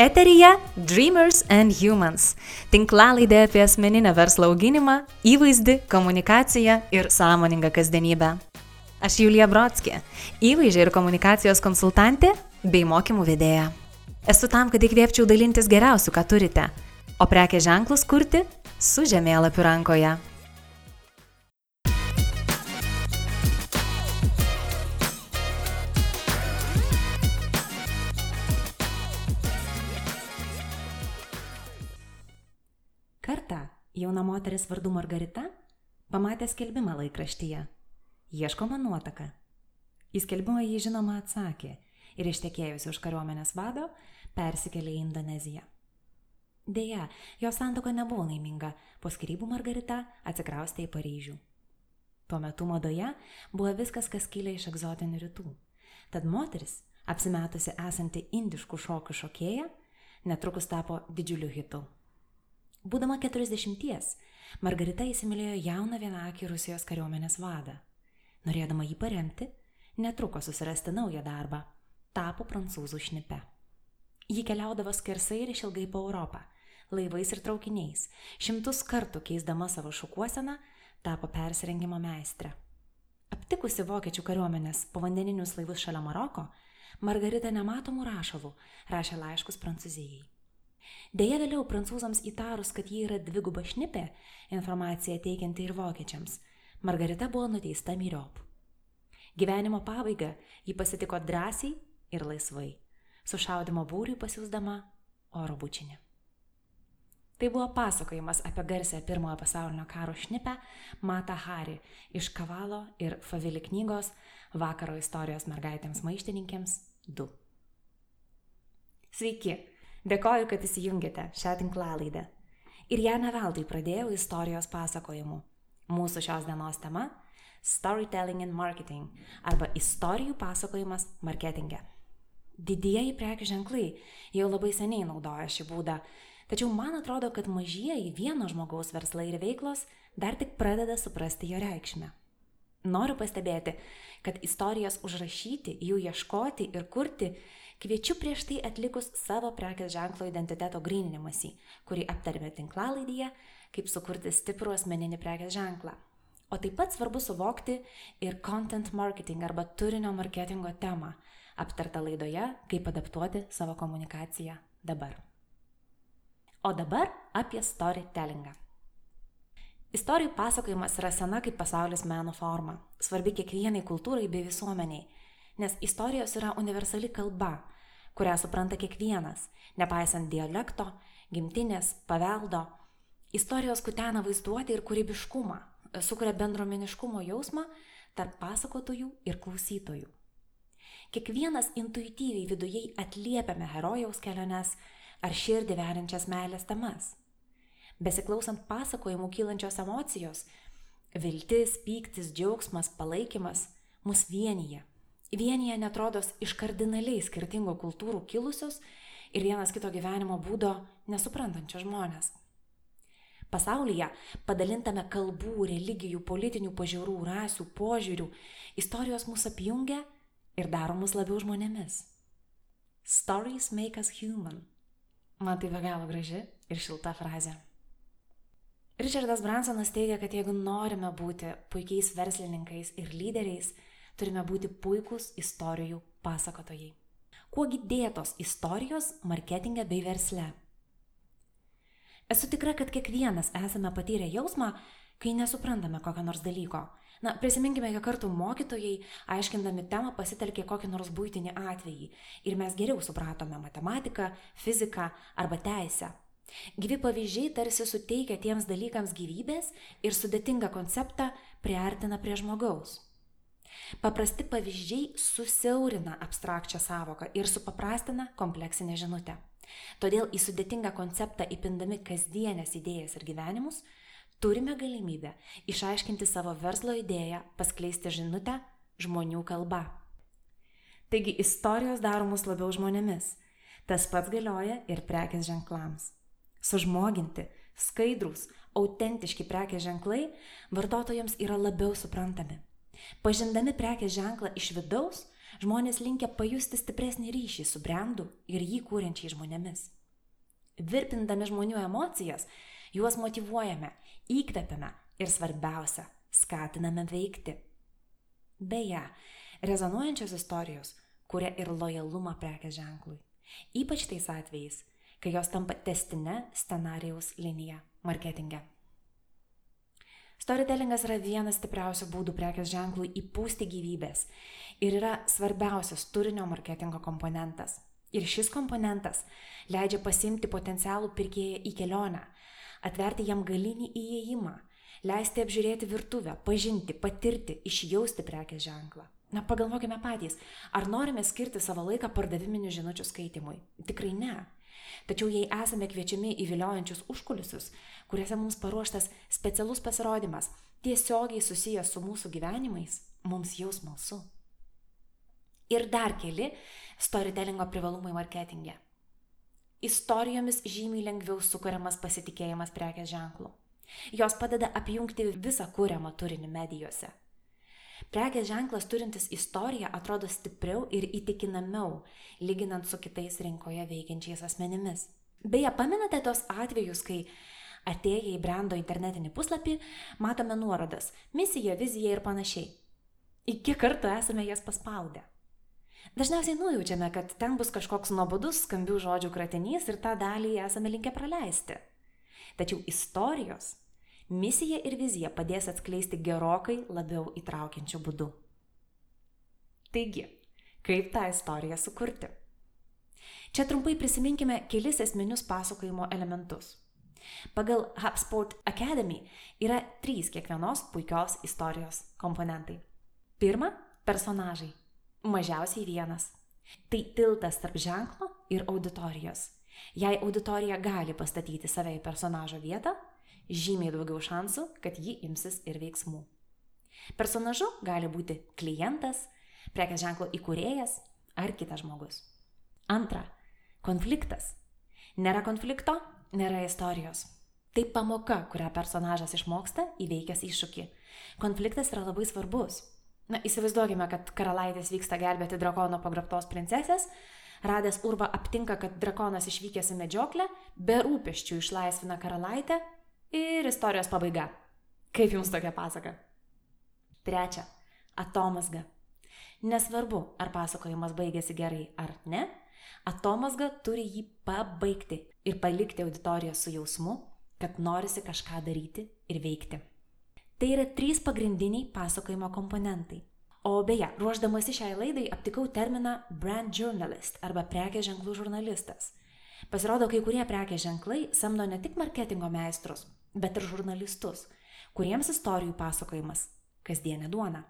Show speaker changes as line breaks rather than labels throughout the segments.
Eterija Dreamers and Humans - tinklalaidė apie asmeninę verslo auginimą, įvaizdį, komunikaciją ir sąmoningą kasdienybę. Aš Julija Brodskė - įvaizdžio ir komunikacijos konsultantė bei mokymų vedėja. Esu tam, kad įkvėpčiau dalintis geriausiu, ką turite, o prekės ženklus kurti su žemėlapiu rankoje. Jauna moteris vardu Margarita pamatė skelbimą laikraštyje. Ieškoma nuotaka. Į skelbimą jį žinoma atsakė ir ištekėjusi už kariuomenės vado persikėlė į Indoneziją. Deja, jos santoka nebuvo laiminga, po skirybų Margarita atsikraustė į Paryžių. Tuo metu madoje buvo viskas, kas kilė iš egzotinių rytų. Tad moteris, apsimetusi esanti indiškų šokių šokėja, netrukus tapo didžiuliu hitu. Būdama 40, Margarita įsimylėjo jauną vienakį Rusijos kariuomenės vadą. Norėdama jį paremti, netruko susirasti naują darbą - tapo prancūzų šnipe. Ji keliaudavo skersai ir išilgai po Europą, laivais ir traukiniais, šimtus kartų keisdama savo šukuoseną, tapo persirengimo meistrė. Aptikusi vokiečių kariuomenės povandeninius laivus šalia Maroko, Margarita nematomų rašalų rašė laiškus Prancūzijai. Deja vėliau prancūzams įtarus, kad ji yra dviguba šnipė, informacija teikianti ir vokiečiams, Margarita buvo nuteista myriop. Gyvenimo pabaigą ji pasitiko drąsiai ir laisvai, su šaudimo būriui pasiūsdama oro bučinį. Tai buvo pasakojimas apie garsę pirmojo pasaulinio karo šnipę Mata Hari iš Kavalo ir Favili knygos Vakaro istorijos mergaitėms maištininkėms 2. Sveiki, dėkoju, kad įsijungėte šią tinklalaidę. Ir ją neveltui pradėjau istorijos pasakojimu. Mūsų šios dienos tema - Storytelling and Marketing arba istorijų pasakojimas marketinge. Didieji prekių ženklai jau labai seniai naudoja šį būdą, tačiau man atrodo, kad mažieji vieno žmogaus verslai ir veiklos dar tik pradeda suprasti jo reikšmę. Noriu pastebėti, kad istorijas užrašyti, jų ieškoti ir kurti kviečiu prieš tai atlikus savo prekės ženklo identiteto gryninimąsi, kurį aptarėme tinklalaidyje, kaip sukurti stiprų asmeninį prekės ženklą. O taip pat svarbu suvokti ir content marketing arba turinio marketingo temą, aptartą laidoje, kaip adaptuoti savo komunikaciją dabar. O dabar apie storytellingą. Istorijų pasakojimas yra sena kaip pasaulis meno forma, svarbi kiekvienai kultūrai bei visuomeniai, nes istorijos yra universali kalba, kurią supranta kiekvienas, nepaisant dialekto, gimtinės, paveldo. Istorijos kutena vaizduoti ir kūrybiškumą, sukuria bendromeniškumo jausmą tarp pasakotojų ir klausytojų. Kiekvienas intuityviai viduje atliepiame herojaus keliones ar širdį veriančias meilės temas. Besiklausant pasakojimų kylančios emocijos - viltis, pyktis, džiaugsmas, palaikymas - mus vienyje. Vienyje netrodos iš kardinaliai skirtingų kultūrų kilusios ir vienas kito gyvenimo būdo nesuprantančios žmonės. Pasaulyje, padalintame kalbų, religijų, politinių pažiūrų, rasių, požiūrių, istorijos mus apjungia ir daro mus labiau žmonėmis. Stories make us human. Man tai be galo graži ir šilta frazė. Richardas Bransonas teigia, kad jeigu norime būti puikiais verslininkais ir lyderiais, turime būti puikūs istorijų pasakotojai. Kuogi dėtos istorijos marketinge bei versle? Esu tikra, kad kiekvienas esame patyrę jausmą, kai nesuprantame kokio nors dalyko. Na, prisiminkime, kiek kartų mokytojai, aiškindami temą, pasitelkė kokį nors būtinį atvejį ir mes geriau supratome matematiką, fiziką arba teisę. Gyvi pavyzdžiai tarsi suteikia tiems dalykams gyvybės ir sudėtingą konceptą priartina prie žmogaus. Paprasti pavyzdžiai susiaurina abstrakčią savoką ir supaprastina kompleksinę žinutę. Todėl į sudėtingą konceptą įpindami kasdienės idėjas ir gyvenimus, turime galimybę išaiškinti savo verslo idėją, paskleisti žinutę žmonių kalba. Taigi istorijos daro mus labiau žmonėmis. Tas pats galioja ir prekės ženklams. Sužmoginti, skaidrus, autentiški prekės ženklai vartotojams yra labiau suprantami. Pažindami prekės ženklą iš vidaus, žmonės linkia pajusti stipresnį ryšį su brandu ir jį kūrenčiai žmonėmis. Virpindami žmonių emocijas, juos motivuojame, įkvepiame ir svarbiausia, skatiname veikti. Beje, rezonuojančios istorijos kuria ir lojalumą prekės ženklui. Ypač tais atvejais, kai jos tampa testinė scenarijaus linija marketinge. Storytellingas yra vienas stipriausių būdų prekės ženklui įpūsti gyvybės ir yra svarbiausias turinio marketingo komponentas. Ir šis komponentas leidžia pasimti potencialų pirkėją į kelionę, atverti jam galinį įėjimą, leisti apžiūrėti virtuvę, pažinti, patirti, išjausti prekės ženklą. Na, pagalvokime patys, ar norime skirti savo laiką pardaviminių žinučių skaitimui? Tikrai ne. Tačiau jei esame kviečiami į viliojančius užkulisius, kuriuose mums paruoštas specialus pasirodymas, tiesiogiai susijęs su mūsų gyvenimais, mums jau smalsu. Ir dar keli storytellingo privalumai marketinge. Istorijomis žymiai lengviau sukuriamas pasitikėjimas prekės ženklu. Jos padeda apjungti visą kūriamą turinį medijose. Prekės ženklas turintis istoriją atrodo stipriau ir įtikinamiau, lyginant su kitais rinkoje veikiančiais asmenimis. Beje, pamenate tos atvejus, kai atėję į brendo internetinį puslapį matome nuorodas - misija, vizija ir panašiai. Iki kartų esame jas paspaudę. Dažniausiai nujaučiame, kad ten bus kažkoks nuobodus skambių žodžių kratinys ir tą dalį esame linkę praleisti. Tačiau istorijos misija ir vizija padės atskleisti gerokai labiau įtraukiančių būdų. Taigi, kaip tą istoriją sukurti? Čia trumpai prisiminkime kelis esminius pasakojimo elementus. Pagal HubSpot Academy yra trys kiekvienos puikios istorijos komponentai. Pirma - personažai. Mažiausiai vienas. Tai tiltas tarp ženklo ir auditorijos. Jei auditorija gali pastatyti save į personažo vietą, žymiai daugiau šansų, kad ji imsis ir veiksmų. Personažu gali būti klientas, prekės ženklo įkūrėjas ar kitas žmogus. Antra - konfliktas. Nėra konflikto, nėra istorijos. Tai pamoka, kurią personažas išmoksta įveikęs iššūkį. Konfliktas yra labai svarbus. Na, įsivaizduokime, kad karalaitės vyksta gelbėti drakono pagraptos princesės, radęs urbą aptinka, kad drakonas išvykęs į medžioklę, be rūpeščių išlaisvina karalaitę Ir istorijos pabaiga. Kaip jums tokia pasaka? Trečia. Atomasga. Nesvarbu, ar pasakojimas baigėsi gerai ar ne, atomasga turi jį pabaigti ir palikti auditoriją su jausmu, kad norisi kažką daryti ir veikti. Tai yra trys pagrindiniai pasakojimo komponentai. O beje, ruoždamasi šiai laidai aptikau terminą brand journalist arba prekės ženklų žurnalistas. Pasirodo, kai kurie prekės ženklai samdo ne tik marketingo meistrus, bet ir žurnalistus, kuriems istorijų pasakojimas - kasdienė duona.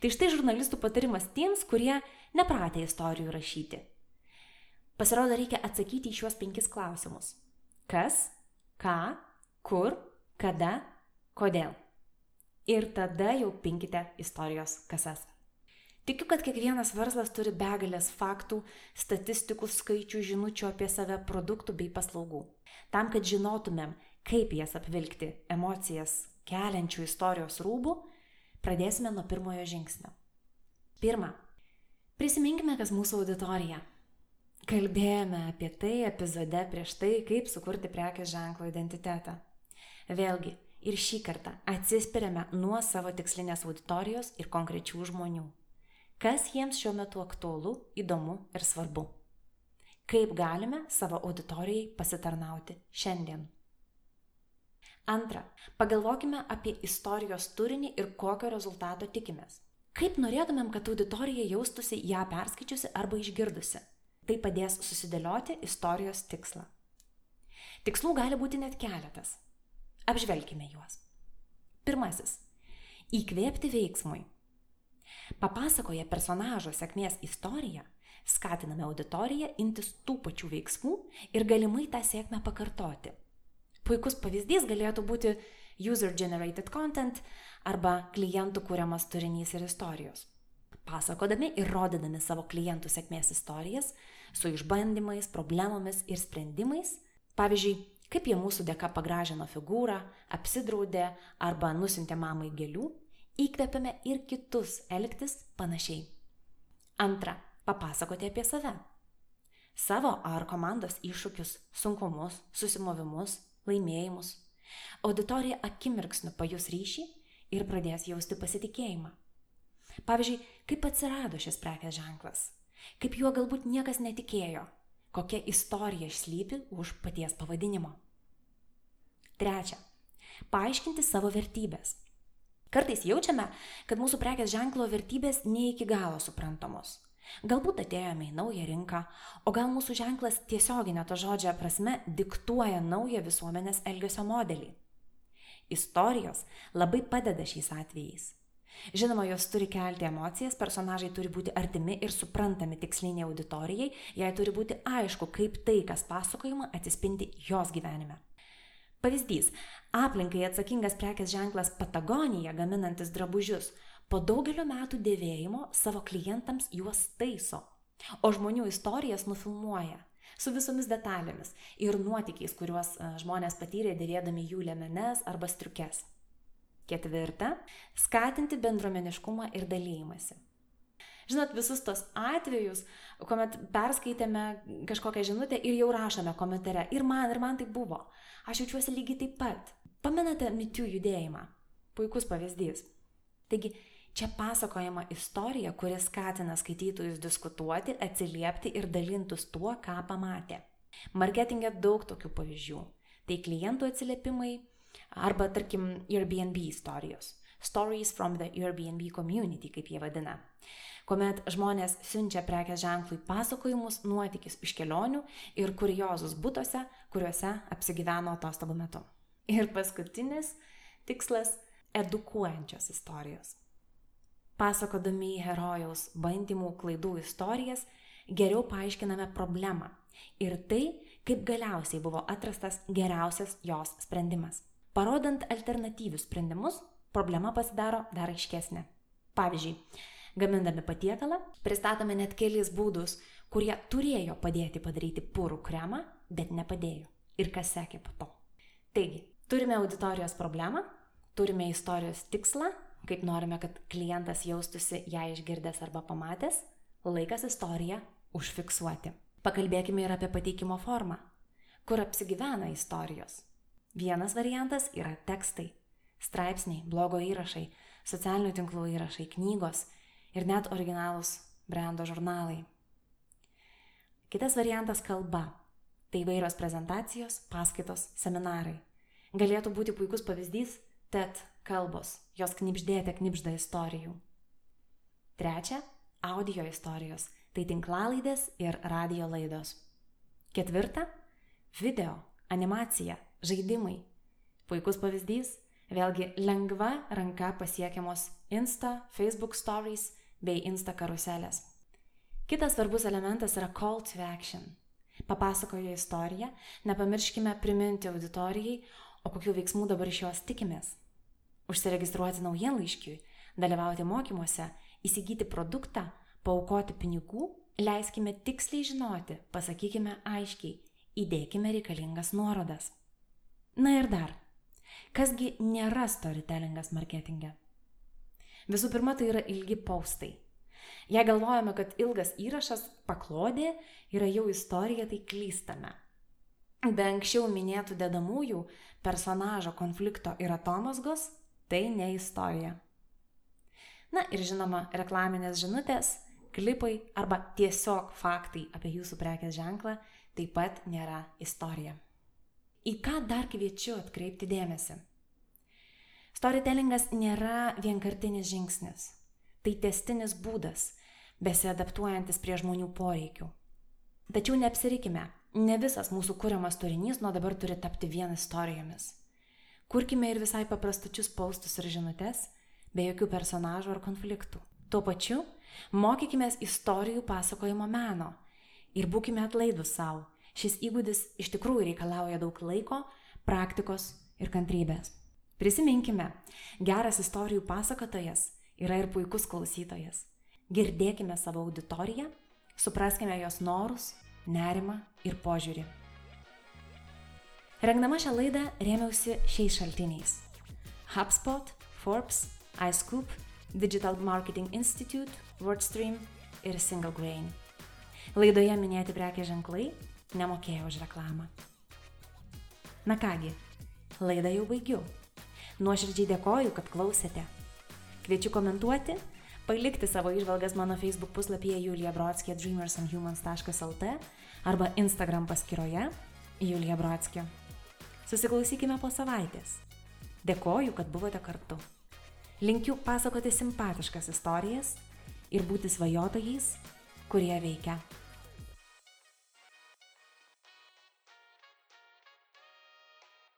Tai štai žurnalistų patarimas tiems, kurie nepratę istorijų rašyti. Pasirodo, reikia atsakyti į šiuos penkis klausimus. Kas, ką, kur, kada, kodėl. Ir tada jau pinkite istorijos kasas. Tikiu, kad kiekvienas verslas turi begalės faktų, statistikų, skaičių, žinučių apie save, produktų bei paslaugų. Tam, kad žinotumėm, kaip jas apvilkti emocijas keliančių istorijos rūbų, pradėsime nuo pirmojo žingsnio. Pirma, prisiminkime, kas mūsų auditorija. Kalbėjome apie tai epizode prieš tai, kaip sukurti prekės ženklo identitetą. Vėlgi, ir šį kartą atsispiriame nuo savo tikslinės auditorijos ir konkrečių žmonių. Kas jiems šiuo metu aktualu, įdomu ir svarbu. Kaip galime savo auditorijai pasitarnauti šiandien. Antra, pagalvokime apie istorijos turinį ir kokio rezultato tikimės. Kaip norėtumėm, kad auditorija jaustųsi ją perskaičiusi arba išgirdusi. Tai padės susidėlioti istorijos tikslą. Tikslų gali būti net keletas. Apžvelkime juos. Pirmasis - įkvėpti veiksmui. Papasakoję personažo sėkmės istoriją, skatiname auditoriją imtis tų pačių veiksmų ir galimai tą sėkmę pakartoti puikus pavyzdys galėtų būti user generated content arba klientų kūriamas turinys ir istorijos. Pasakodami ir rodydami savo klientų sėkmės istorijas su išbandymais, problemomis ir sprendimais, pavyzdžiui, kaip jie mūsų dėka pagražino figūrą, apsidraudė arba nusintė mamai gėlių, įkvepiame ir kitus elgtis panašiai. Antra, papasakoti apie save. Savo ar komandos iššūkius, sunkumus, susimovimus, laimėjimus. Auditorija akimirksniu pajus ryšį ir pradės jausti pasitikėjimą. Pavyzdžiui, kaip atsirado šis prekės ženklas, kaip juo galbūt niekas netikėjo, kokia istorija išslypi už paties pavadinimo. Trečia. Paaiškinti savo vertybės. Kartais jaučiame, kad mūsų prekės ženklo vertybės ne iki galo suprantamos. Galbūt atėjome į naują rinką, o gal mūsų ženklas tiesioginė to žodžio prasme diktuoja naują visuomenės elgesio modelį. Istorijos labai padeda šiais atvejais. Žinoma, jos turi kelti emocijas, personažai turi būti artimi ir suprantami tiksliniai auditorijai, jai turi būti aišku, kaip tai, kas pasakojama, atsispindi jos gyvenime. Pavyzdys - aplinkai atsakingas prekės ženklas Patagonija gaminantis drabužius po daugelio metų dėvėjimo savo klientams juos taiso, o žmonių istorijas nufilmuoja su visomis detalėmis ir nuotykiais, kuriuos e, žmonės patyrė dėvėdami jų lemenes arba striukes. Ketvirta - skatinti bendruomeniškumą ir dalymasi. Žinot, visus tos atvejus, kuomet perskaitėme kažkokią žinutę ir jau rašome komentare, ir man, ir man tai buvo. Aš jaučiuosi lygiai taip pat. Pamenate mitių judėjimą? Puikus pavyzdys. Taigi, čia pasakojama istorija, kuri skatina skaitytojus diskutuoti, atsiliepti ir dalintus tuo, ką pamatė. Marketingė daug tokių pavyzdžių. Tai klientų atsiliepimai, Arba, tarkim, Airbnb istorijos. Stories from the Airbnb community, kaip jie vadina. Kuomet žmonės siunčia prekės ženklui pasakojimus, nuotykis iš kelionių ir kuriozus būtose, kuriuose apsigyveno atostogų metu. Ir paskutinis tikslas - edukuojančios istorijos. Pasakodami herojaus bandymų, klaidų istorijas, geriau paaiškiname problemą ir tai, kaip galiausiai buvo atrastas geriausias jos sprendimas. Parodant alternatyvius sprendimus, problema pasidaro dar aiškesnė. Pavyzdžiui, gamindami patiekalą, pristatome net kelis būdus, kurie turėjo padėti padaryti purų kremą, bet nepadėjo. Ir kas sekė po to. Taigi, turime auditorijos problemą, turime istorijos tikslą, kaip norime, kad klientas jaustųsi ją išgirdęs arba pamatęs, laikas istoriją užfiksuoti. Pakalbėkime ir apie pateikimo formą, kur apsigyvena istorijos. Vienas variantas yra tekstai, straipsniai, blogo įrašai, socialinių tinklų įrašai, knygos ir net originalūs brendo žurnalai. Kitas variantas - kalba. Tai vairios prezentacijos, paskaitos, seminarai. Galėtų būti puikus pavyzdys TED kalbos, jos knipždėte knipžda istorijų. Trečia - audio istorijos, tai tinklalaidės ir radio laidos. Ketvirta - video, animacija, žaidimai. Puikus pavyzdys - vėlgi lengva ranka pasiekiamos Insta, Facebook stories bei Insta karuselės. Kitas svarbus elementas yra call to action. Papasakojo istoriją, nepamirškime priminti auditorijai, o kokių veiksmų dabar iš jos tikimės. Užsiregistruoti naujienlaiškiui, dalyvauti mokymuose, įsigyti produktą, paukoti pinigų, leiskime tiksliai žinoti, pasakykime aiškiai, įdėkime reikalingas nuorodas. Na ir dar, kasgi nėra storytellingas marketinge? Visų pirma, tai yra ilgi paustai. Jei galvojame, kad ilgas įrašas paklodė yra jau istorija, tai klystame. Be anksčiau minėtų dedamųjų personažo konflikto ir atomosgos, tai ne istorija. Na ir žinoma, reklaminės žinutės, klipai arba tiesiog faktai apie jūsų prekės ženklą taip pat nėra istorija. Į ką dar kviečiu atkreipti dėmesį? Storytellingas nėra vienkartinis žingsnis. Tai testinis būdas, besiadaptuojantis prie žmonių poreikių. Tačiau neapsirikime, ne visas mūsų kūriamas turinys nuo dabar turi tapti vien istorijomis. Kurkime ir visai paprastučius paustus ir žinutės, be jokių personažų ar konfliktų. Tuo pačiu, mokykime istorijų pasakojimo meno ir būkime atlaidus savo Šis įgūdis iš tikrųjų reikalauja daug laiko, praktikos ir kantrybės. Prisiminkime, geras istorijų pasakotojas yra ir puikus klausytojas. Girdėkime savo auditoriją, supraskime jos norus, nerimą ir požiūrį. Rengdama šią laidą rėmiausi šiais šaltiniais. HubSpot, Forbes, iScoop, Digital Marketing Institute, WordStream ir Single Grain. Laidoje minėti prekės ženklai nemokėjo už reklamą. Na kągi, laidą jau baigiu. Nuoširdžiai dėkoju, kad klausėte. Kviečiu komentuoti, palikti savo išvalgas mano Facebook puslapyje Julija Brodskė dreamersandhumans.lt arba Instagram paskyroje Julija Brodskė. Susiklausykime po savaitės. Dėkoju, kad buvote kartu. Linkiu pasakoti simpatiškas istorijas ir būti svajotojais, kurie veikia.